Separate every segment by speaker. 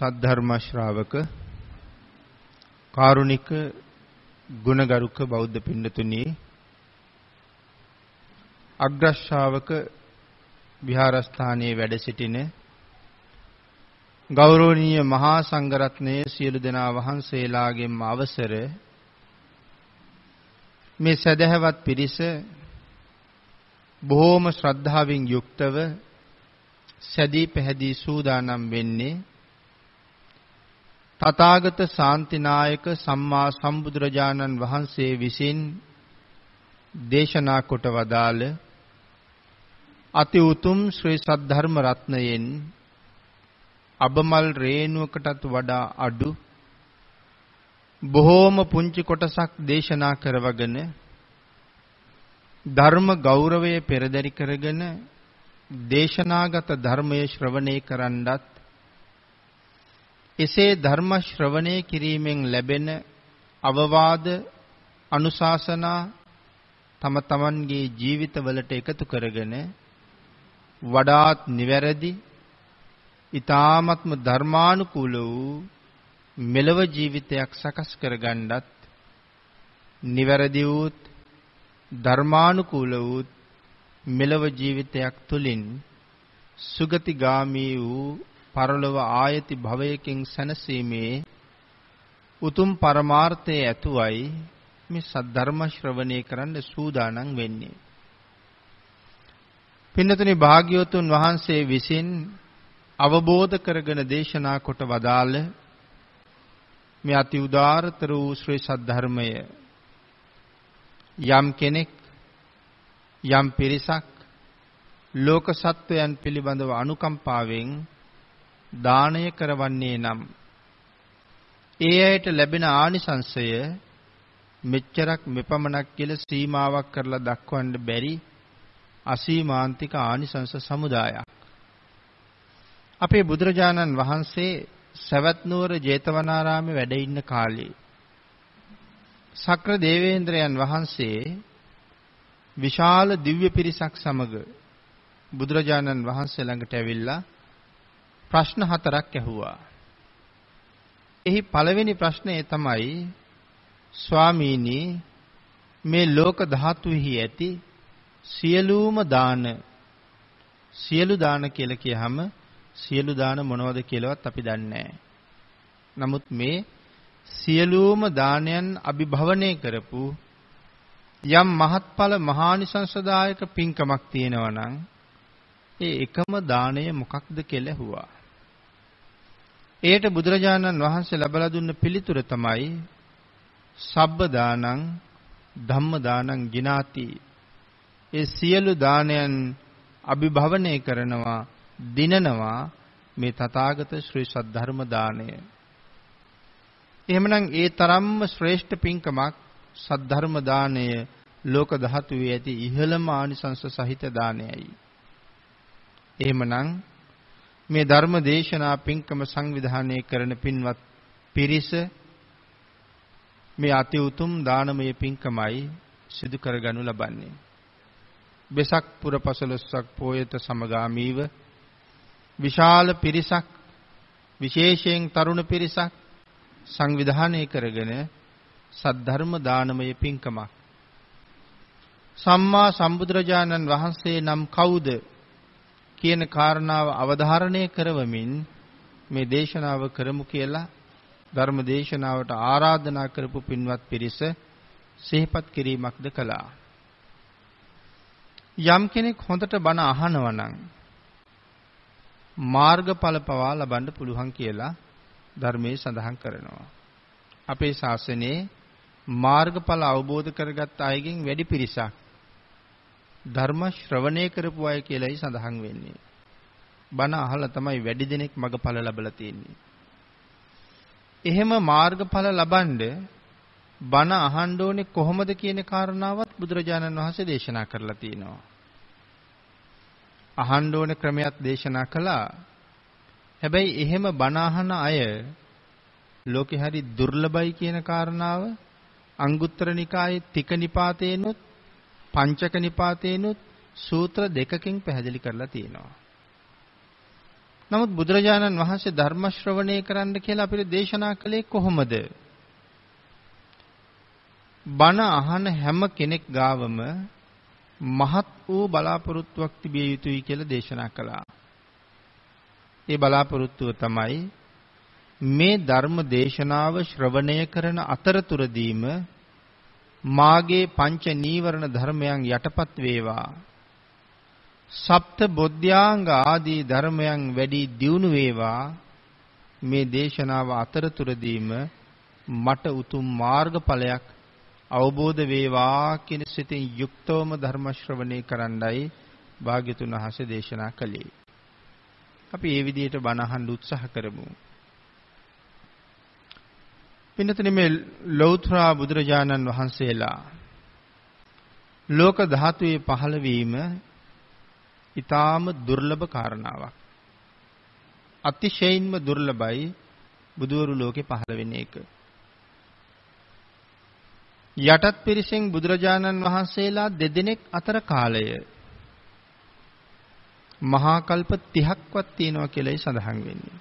Speaker 1: සද්ධර්ම ශ්‍රාවක කාරුණික ගුණගරුක බෞද්ධ පින්නතුනි අග්‍ර ශ්‍රාවක විහාරස්ථානයේ වැඩ සිටින ගෞරවනීය මහා සංඝරත්නයේ සියලු දෙනා වහන්සේලාගෙන් අවසර මේ සදහවත් පිරිස බොහෝම ශ්‍රද්ධාවෙන් යුක්තව සැදී පැහැදී සූදානම් වෙන්නේ තථාගත ශාන්තිනායක සම්මා සම්බුදුරජාණන් වහන්සේ විසින් දේශනා කොට වදාළ අති උතුම් ශ්‍රී සද්ධර්ම රත්නයෙන් අබමල් රේණුවකටත් වඩා අඩු බොහෝම පුංචි කොටසක් දේශනා කරවගෙන ධර්ම ගෞරවය පෙරදරි කරගෙන දේශනාගත ධර්මයේ ශ්‍රවණය කරන්නත් එසේ ධර්ම ශ්‍රවණය කිරීමෙන් ලැබෙන අවවාද අනුශාසනා තම තමන්ගේ ජීවිතවලට එකතු කරගෙන වඩාත් නිවැරදි ඊ타ත්ම ධර්මානුකූල වූ මෙලව ජීවිතයක් සකස් කරගන්නත් නිවැරදි වූත් ධර්මානුකූල වූත් මෙලව ජීවිතයක් තුලින් සුගතිගාමී වූ පරලොව ආයති භවයකින් සැනසීමේ උතුම් පරමාර්ථයේ ඇතුවයි මේ සද්ධර්ම ශ්‍රවණය කරන්න සූදානම් වෙන්නේ. පින්නතුනි භාග්‍යවතුන් වහන්සේ විසින් අවබෝධ කරගෙන දේශනා කොට වදාළ මේ අති උදාරතර වූ ශ්‍රී සද්ධර්මය යම් කෙනෙක් යම් පිරිසක් ලෝක සත්වයන් පිළිබඳව අනුකම්පාවෙන් දානය කරවන්නේ නම් ඒ අයට ලැබෙන ආනිසංසය මෙච්චරක් මෙපමණක් කියලා සීමාවක් කරලා දක්වන්න බැරි අසීමාන්තික ආනිසංස සමුදායක්. අපේ බුදුරජාණන් වහන්සේ සවැත් නුවර ජේතවනාරාමේ වැඩ ඉන්න කාලේ සක්‍ර දේවේන්ද්‍රයන් වහන්සේ විශාල දිව්‍ය පිරිසක් සමග බුදුරජාණන් වහන්සේ ළඟට ඇවිල්ලා ප්‍රශ්න හතරක් ඇහුවා. එහි පළවෙනි ප්‍රශ්නය තමයි ස්වාමීනි මේ ලෝක ධාතුෙහි ඇති සියලුම දාන සියලු දාන කියලා කියහම සියලු දාන මොනවද කියලාවත් අපි දන්නේ නමුත් මේ සියලුම දානයන් අභිභවනය කරපු යම් මහත්ඵල මහානිසංසදායක පින්කමක් තියෙනවා නම් ඒ එකම දාණය මොකක්ද කියලා ඇහුවා. එයට බුදුරජාණන් වහන්සේ ලබලා දුන්න පිළිතුර තමයි සබ්බ දානං ධම්ම දානං ගිනාති. ඒ සියලු දානයන් අභිභවනය කරනවා දිනනවා මේ තථාගත ශ්‍රී සද්ධර්ම දාණය. එහෙමනම් ඒ තරම්ම ශ්‍රේෂ්ඨ පින්කමක් සද්ධර්ම දාණය ලෝක ධාතුවේ ඇති ඉහළම ආනිසංස සහිත දානයයි. එහෙමනම් මේ ධර්ම දේශනා පින්කම සංවිධානය කරන පින්වත් පිරිස මේ අති උතුම් දානමය පින්කමයි සිදු කරගනු ලබන්නේ. වෙසක් පුර පසළොස්වක පෝයට සමගාමීව විශාල පිරිසක් විශේෂයෙන් තරුණ පිරිසක් සංවිධානය කරගෙන සද්ධර්ම දානමය පින්කමක් සම්මා සම්බුදුරජාණන් වහන්සේ නම් කවුද කියන කාරණාව අවධාරණය කරවමින් මේ දේශනාව කරමු කියලා ධර්ම දේශනාවට ආරාධනා කරපු පින්වත් පිරිස සිහිපත් කිරීමක්ද කළා. යම් කෙනෙක් හොඳට බණ අහනවා නම් මාර්ගඵල පවා ලබන්න පුළුවන් කියලා ධර්මයේ සඳහන් කරනවා. අපේ ශාසනයේ මාර්ගඵල අවබෝධ කරගත් අයගෙන් වැඩි පිරිසක් ධර්ම ශ්‍රවණය කරපු අය කියලායි සඳහන් වෙන්නේ. බණ අහලා තමයි වැඩි දෙනෙක් මගඵල ලැබලා තියෙන්නේ. එහෙම මාර්ගඵල ලබනද බණ අහන්න ඕනේ කොහොමද කියන කාරණාවත් බුදුරජාණන් වහන්සේ දේශනා කරලා තියෙනවා. අහන්න ඕනේ ක්‍රමයක් දේශනා කළා. හැබැයි එහෙම බණ අහන අය ලෝකේ හරි දුර්ලභයි කියන කාරණාව අංගුත්තර නිකායේ තික නිපාතේනොත් පංචක නිපාතේනොත් සූත්‍ර දෙකකින් පැහැදිලි කරලා තියෙනවා. නමුත් බුදුරජාණන් වහන්සේ ධර්ම ශ්‍රවණය කරන්න කියලා අපිට දේශනා කළේ කොහොමද? බණ අහන හැම කෙනෙක් ගාවම මහත් වූ බලාපොරොත්තුවක් තිබිය යුතුයි කියලා දේශනා කළා. ඒ බලාපොරොත්තුව තමයි මේ ධර්ම දේශනාව ශ්‍රවණය කරන අතරතුරදීම මාගේ පංච නීවරණ ධර්මයන් යටපත් වේවා. සප්ත බොද්ධාංග ආදී ධර්මයන් වැඩි දියුණු වේවා. මේ දේශනාව අතරතුරදීම මට උතුම් මාර්ගඵලයක් අවබෝධ වේවා කියන සිතින් යුක්තවම ධර්ම ශ්‍රවණය කරන්නයි භාග්‍යතුන් වහන්සේ දේශනා කළේ. අපි මේ විදිහට බණ අහන්න උත්සාහ කරමු. පින්නතන මේ ලෞත්‍රා බුදුරජාණන් වහන්සේලා ලෝක ධාතුවේ පහළවීම ඊටාම දුර්ලභ කාරණාවක්. අතිශයින්ම දුර්ලභයි බුදවරු ලෝකේ පහළ වෙන එක. යටත් පිරිසෙන් බුදුරජාණන් වහන්සේලා දෙදෙනෙක් අතර කාලය මහා කල්ප 30ක්වත් තියෙනවා කියලායි සඳහන් වෙන්නේ.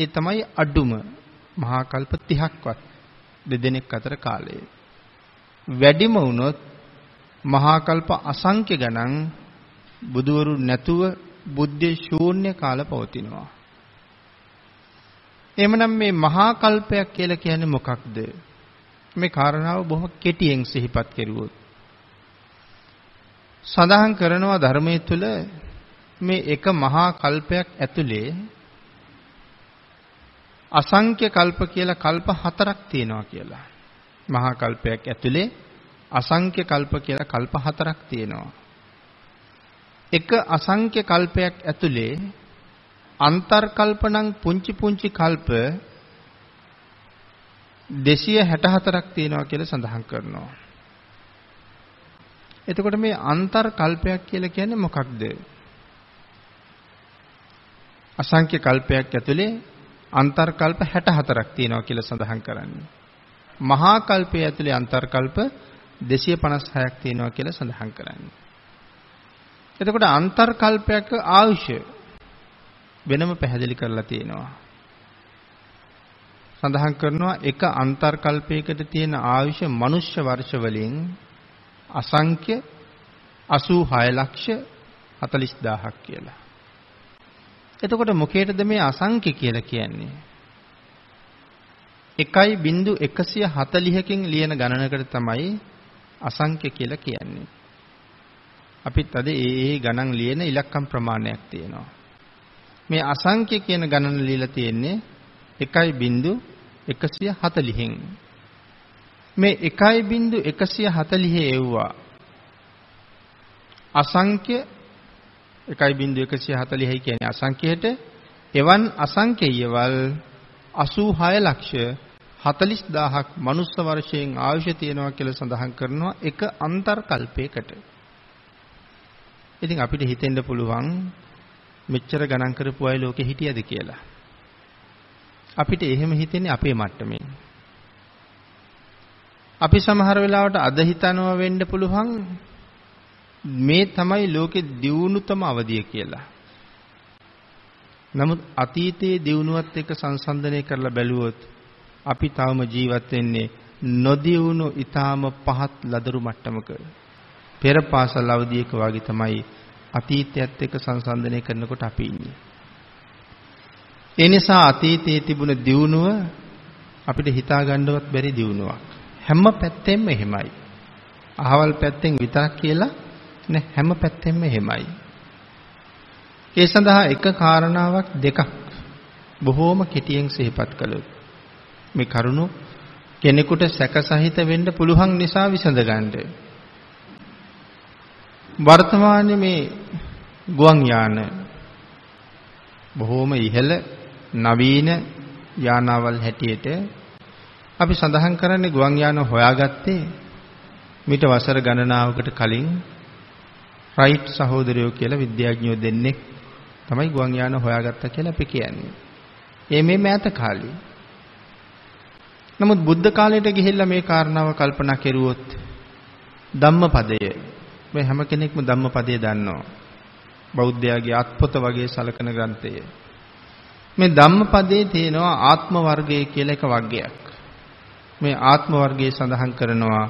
Speaker 1: ඒ තමයි අඩුම මහා කල්ප 30ක්වත්. දෙදෙනෙක් අතර කාලය. වැඩිම වුණොත් මහා කල්ප අසංඛ්‍ය ගණන් බුදවරු නැතුව බුද්ධ ශූන්‍ය කාල පවතිනවා. එමනම් මේ මහා කල්පයක් කියලා කියන්නේ මොකක්ද? මේ කාරණාව බොහොම කෙටියෙන් සිහිපත් කෙරුවොත්. සඳහන් කරනවා ධර්මයේ තුල මේ එක මහා කල්පයක් ඇතුලේ අසංක්‍ය කල්ප කියලා කල්ප හතරක් තියෙනවා කියලා. මහා කල්පයක් ඇතුලේ අසංක්‍ය කල්ප කියලා කල්ප හතරක් තියෙනවා. එක අසංක්‍ය කල්පයක් ඇතුලේ අන්තර්කල්පණං පුංචි පුංචි කල්ප 264ක් තියෙනවා කියලා සඳහන් කරනවා. එතකොට මේ අන්තර්කල්පයක් කියලා කියන්නේ මොකක්ද? අසංක්‍ය කල්පයක් ඇතුලේ අන්තර්කල්ප 64ක් තියෙනවා කියලා සඳහන් කරන්නේ. මහා කල්පය ඇතුලේ අන්තර්කල්ප 256ක් තියෙනවා කියලා සඳහන් කරන්නේ. එතකොට අන්තර්කල්පයක ආයුෂය වෙනම පැහැදිලි කරලා තියෙනවා. සඳහන් කරනවා එක අන්තර්කල්පයකට තියෙන ආයුෂ මනුෂ්‍ය වර්ෂ වලින් අසංඛ්‍ය 86 ලක්ෂ 40000ක් කියලා. එතකොට මොකේද මේ අසංඛ්‍ය කියලා කියන්නේ? 1.140කින් ලියන ගණනකට තමයි අසංඛ්‍ය කියලා කියන්නේ. අපිත් අද ඒ ඒ ගණන් ලියන ඉලක්කම් ප්‍රමාණයක් තියෙනවා. මේ අසංඛ්‍ය කියන ගණන ලියලා තියෙන්නේ 1.140න්. මේ 1.140 එවුවා අසංඛ්‍ය 1.140යි කියන්නේ අසංඛ්‍යයට එවන් අසංඛ්‍යයවල් 86 ලක්ෂ 40000ක් මනුස්ස වර්ෂයෙන් ආයුෂ තියෙනවා කියලා සඳහන් කරනවා එක අන්තර්කල්පයකට. ඉතින් අපිට හිතෙන්න පුළුවන් මෙච්චර ගණන් කරපු අය ලෝකෙ හිටියද කියලා. අපිට එහෙම හිතෙන්නේ අපේ මට්ටමේ. අපි සමහර වෙලාවට අද හිතනවා වෙන්න පුළුවන් මේ තමයි ලෝකෙ දියුණුතම අවධිය කියලා. නමුත් අතීතයේ දියුණුවත් එක සංසන්ධනය කරලා බැලුවොත් අපි තවම ජීවත් වෙන්නේ නොදියුණු ඊටාම පහත් ලදරු මට්ටමක. පෙර පාසල් අවධියක වගේ තමයි අතීතයත් එක්ක සංසන්ධනය කරනකොට අපි ඉන්නේ. ඒ නිසා අතීතයේ තිබුණ දියුණුව අපිට හිතා ගන්නවත් බැරි දියුණුවක්. හැම පැත්තෙම එහෙමයි. අහවල් පැත්තෙන් විතරක් කියලා නේ හැම පැත්තෙම එහෙමයි. ඒ සඳහා එක කාරණාවක් දෙකක් බොහෝම කෙටියෙන් සිහිපත් කළොත් මේ කරුණු කෙනෙකුට සැකසහිත වෙන්න පුළුවන් නිසා විසඳගන්න. වර්තමානයේ මේ ගුවන් යාන බොහෝම ඉහළ නවීන යානාවල් හැටියට අපි සඳහන් කරන්නේ ගුවන් යාන හොයාගත්තේ මිට වසර ගණනාවකට කලින් රයිට් සහෝදරයෝ කියලා විද්‍යාඥයෝ දෙන්නෙක් තමයි ගුවන් යාන හොයාගත්තා කියලා අපි කියන්නේ. ඒ මේ මෑත කාලේ. නමුත් බුද්ධ කාලයට ගිහිල්ලා මේ කාරණාව කල්පනා කෙරුවොත් ධම්මපදය මේ හැම කෙනෙක්ම ධම්මපදය දන්නවා. බෞද්ධයාගේ අත්පොත වගේ සලකන ග්‍රන්ථය. මේ ධම්මපදයේ තියෙනවා ආත්ම වර්ගය කියලා එක වර්ගයක්. මේ ආත්ම වර්ගය සඳහන් කරනවා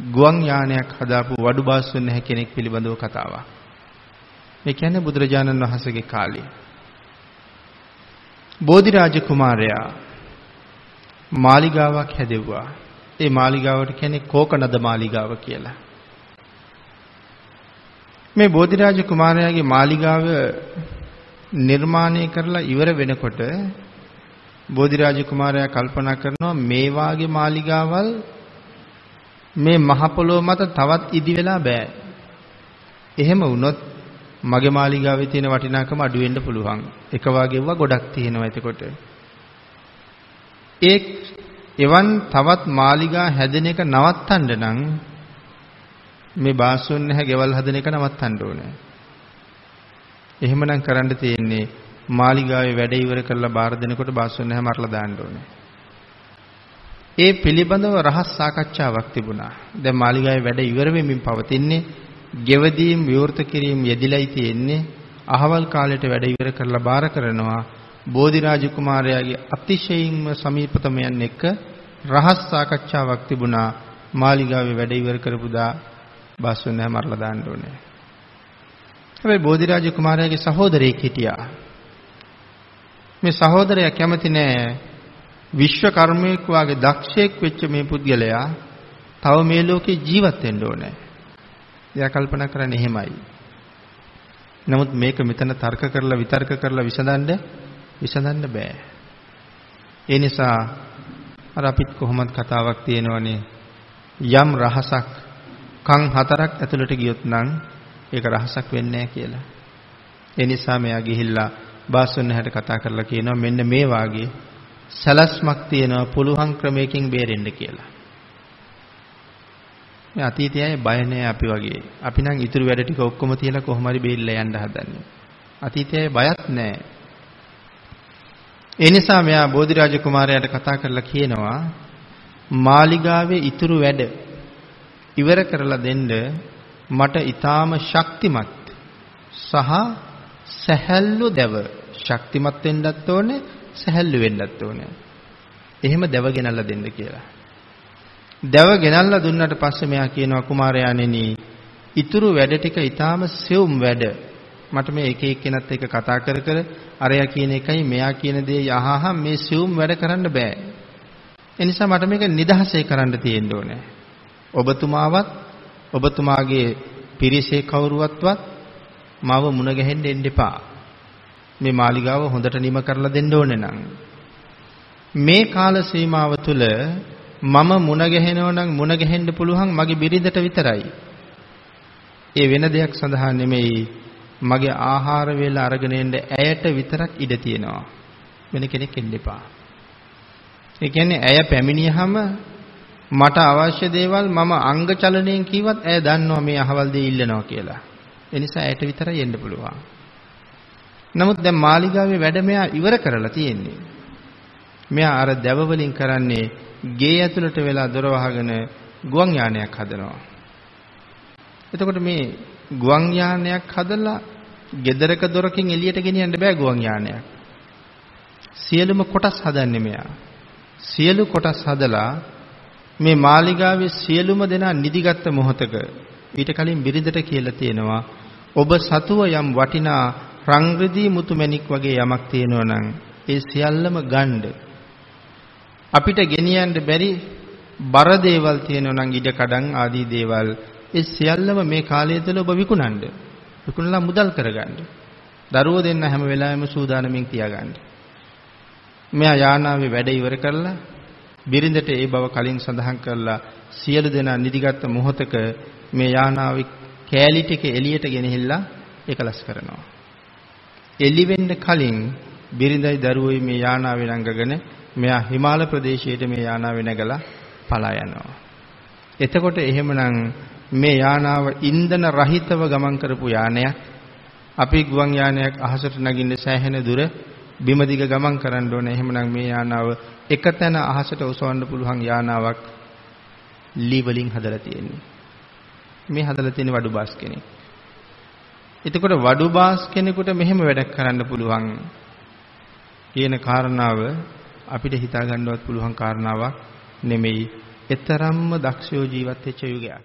Speaker 1: ගුවන් යානයක් හදාපු වඩු බාස් වෙන්න හැ කෙනෙක් පිළිබඳව කතාවක්. මේ කියන්නේ බුදුරජාණන් වහන්සේගේ කාලේ. බෝධි රාජ කුමාරයා මාලිගාවක් හැදෙව්වා. ඒ මාලිගාවට කියන්නේ කෝකනද මාලිගාව කියලා. මේ බෝධි රාජ කුමාරයාගේ මාලිගාව නිර්මාණය කරලා ඉවර වෙනකොට බෝධි රාජ කුමාරයා කල්පනා කරනවා මේ වාගේ මාලිගාවල් මේ මහ පොළොව මත තවත් ඉදි වෙලා බෑ. එහෙම වුණොත් මගේ මාලිගාවේ තියෙන වටිනාකම අඩු වෙන්න පුළුවන්. එක වාගෙව්වා ගොඩක් තියෙනවා එතකොට. ඒ එවන් තවත් මාලිගා හැදෙන එක නවත්තන්න නම් මේ බාස්වන් නැහැ ගෙවල් හදන එක නවත්තන්න ඕනේ. එහෙමනම් කරන්න තියෙන්නේ මාලිගාවේ වැඩ ඉවර කරලා බාර දෙනකොට බාස්වන් නැහැ මරලා දාන්න ඕනේ. ඒ පිළිබඳව රහස් සාකච්ඡාවක් තිබුණා. දැන් මාලිගාවේ වැඩ ඉවර වෙමින් පවතින්නේ ගෙවදීම් විවෘත කිරීම යෙදිලායි තියෙන්නේ. අහවල් කාලයට වැඩ ඉවර කරලා බාර කරනවා. බෝධි රාජ කුමාරයාගේ අතිශයින්ම සමීපතමයන් එක්ක රහස් සාකච්ඡාවක් තිබුණා. මාලිගාවේ වැඩ ඉවර කරපු දා බස්සුන්නේ මරලා දාන්න ඕනේ. හැබැයි බෝධි රාජ කුමාරයාගේ සහෝදරයෙක් හිටියා. මේ සහෝදරයා කැමති නෑ විශ්ව කර්මයක් වාගේ දක්ෂයෙක් වෙච්ච මේ පුද්ගලයා තව මේ ලෝකේ ජීවත් වෙන්න ඕනේ. එයා කල්පනා කරන්නේ එහෙමයි. නමුත් මේක මෙතන තර්ක කරලා විතර්ක කරලා විසඳන්න විසඳන්න බෑ. ඒ නිසා අර අපිත් කොහොමද කතාවක් තියෙනවනේ යම් රහසක් කන් හතරක් ඇතුළට ගියොත් නම් ඒක රහසක් වෙන්නේ කියලා. ඒ නිසා මෙයා ගිහිල්ලා බාස්වන්න හැට කතා කරලා කියනවා මෙන්න මේ වාගේ සලස්මක් තියෙනවා පුළුවන් ක්‍රමයකින් බේරෙන්න කියලා. මේ අතීතයයි බය නැහැ අපි වගේ. අපි නම් ඉතුරු වැඩ ටික ඔක්කොම තියලා කොහොම හරි බේරිලා යන්න හදන්නේ. අතීතයයි බයත් නැහැ. ඒ නිසා මෙයා බෝධිරාජ කුමාරයාට කතා කරලා කියනවා මාලිගාවේ ඉතුරු වැඩ ඉවර කරලා දෙන්න මට ඊටාම ශක්තිමත් සහ සැහැල්ලු දැව ශක්තිමත් වෙන්නත් ඕනේ සැහැල්ලු වෙන්නත් ඕනේ. එහෙම දැව ගෙනල්ලා දෙන්න කියලා. දැව ගෙනල්ලා දුන්නට පස්සේ මෙයා කියනවා කුමාරයාණෙනි, "ඉතුරු වැඩ ටික ඊටාම සෙවුම් වැඩ. මට මේ එක එක්කෙනත් එක කතා කර කර අරයා කියන එකයි මෙයා කියන දේ යහහම් මේ සෙවුම් වැඩ කරන්න බෑ. ඒ නිසා මට මේක නිදහසේ කරන්න තියෙන්න ඕනේ. ඔබතුමාවත් ඔබතුමාගේ පිරිසේ කවුරුවත්වත් මාව මුණ ගැහෙන්න එන්න එපා." මේ මාලිගාව හොඳට නිම කරලා දෙන්න ඕනේ නම් මේ කාල සීමාව තුල මම මුණ ගැහෙනව නම් මුණ ගැහෙන්න පුළුවන් මගේ බිරිඳට විතරයි. ඒ වෙන දෙයක් සඳහා නෙමෙයි මගේ ආහාර වේල අරගෙන එන්න ඇයට විතරක් ඉඩ තියෙනවා. වෙන කෙනෙක් එන්න එපා. ඒ කියන්නේ ඇය පැමිණියහම මට අවශ්‍ය දේවල් මම අංග චලනයෙන් කීවත් ඇය දන්නවා මේ අහවල් දේ ඉල්ලනවා කියලා. ඒ නිසා ඇයට විතරයි එන්න පුළුවන්. නමුත් දැන් මාලිගාවේ වැඩ මෙයා ඉවර කරලා තියෙන්නේ. මෙයා අර දැව වලින් කරන්නේ ගේ ඇතුළට වෙලා දොර වහගෙන ගුවන් යානයක් හදනවා. එතකොට මේ ගුවන් යානයක් හදලා ගෙදරක දොරකින් එළියට ගෙනියන්න බෑ ගුවන් යානයක්. සියලුම කොටස් හදන්නේ මෙයා. සියලු කොටස් හදලා මේ මාලිගාවේ සියලුම දෙනා නිදිගත් මොහොතක ඊට කලින් බිරිඳට කියලා තියෙනවා ඔබ සතුව යම් වටිනා රංග්‍රදී මුතුමැණික් වගේ යමක් තියෙනවා නම් ඒ සියල්ලම ගණ්ඩ අපිට ගෙනියන්න බැරි බර දේවල් තියෙනවා නම් ඉඩ කඩන් ආදී දේවල් ඒ සියල්ලම මේ කාලය තුළ ඔබ විකුණන්න විකුණලා මුදල් කරගන්න දරුවෝ දෙන්න හැම වෙලාවෙම සූදානමින් තියාගන්න මෙයා යානාවේ වැඩ ඉවර කරලා බිරිඳට ඒ බව කලින් සඳහන් කරලා සියලු දෙනා නිදිගත් මොහොතක මේ යානාවේ කෑලි ටික එළියට ගෙනහිල්ලා එකලස් කරනවා එළිවෙන්න කලින් බිරිඳයි දරුවෝයි මේ යානාව වෙනඟගෙන මෙයා හිමාල ප්‍රදේශයට මේ යානාව වෙනගලා පලා යනවා. එතකොට එහෙමනම් මේ යානාව ඉන්ධන රහිතව ගමන් කරපු යානයක් අපි ගුවන් යානයක් අහසට නගින්න සෑහෙන දුර බිම දිග ගමන් කරන්න ඕන. එහෙමනම් මේ යානාව එක තැන අහසට ඔසවන්න පුළුවන් යානාවක් ලී වලින් හදලා තියෙන්නේ. මේ හදලා තියෙන වඩු බස් කෙනෙක්. එතකොට වඩු බාස් කෙනෙකුට මෙහෙම වැඩක් කරන්න පුළුවන් කියන කාරණාව අපිට හිතා ගන්නවත් පුළුවන් කාරණාවක් නෙමෙයි. ඊතරම්ම දක්ෂයෝ ජීවත් වෙච්ච යුගයක්.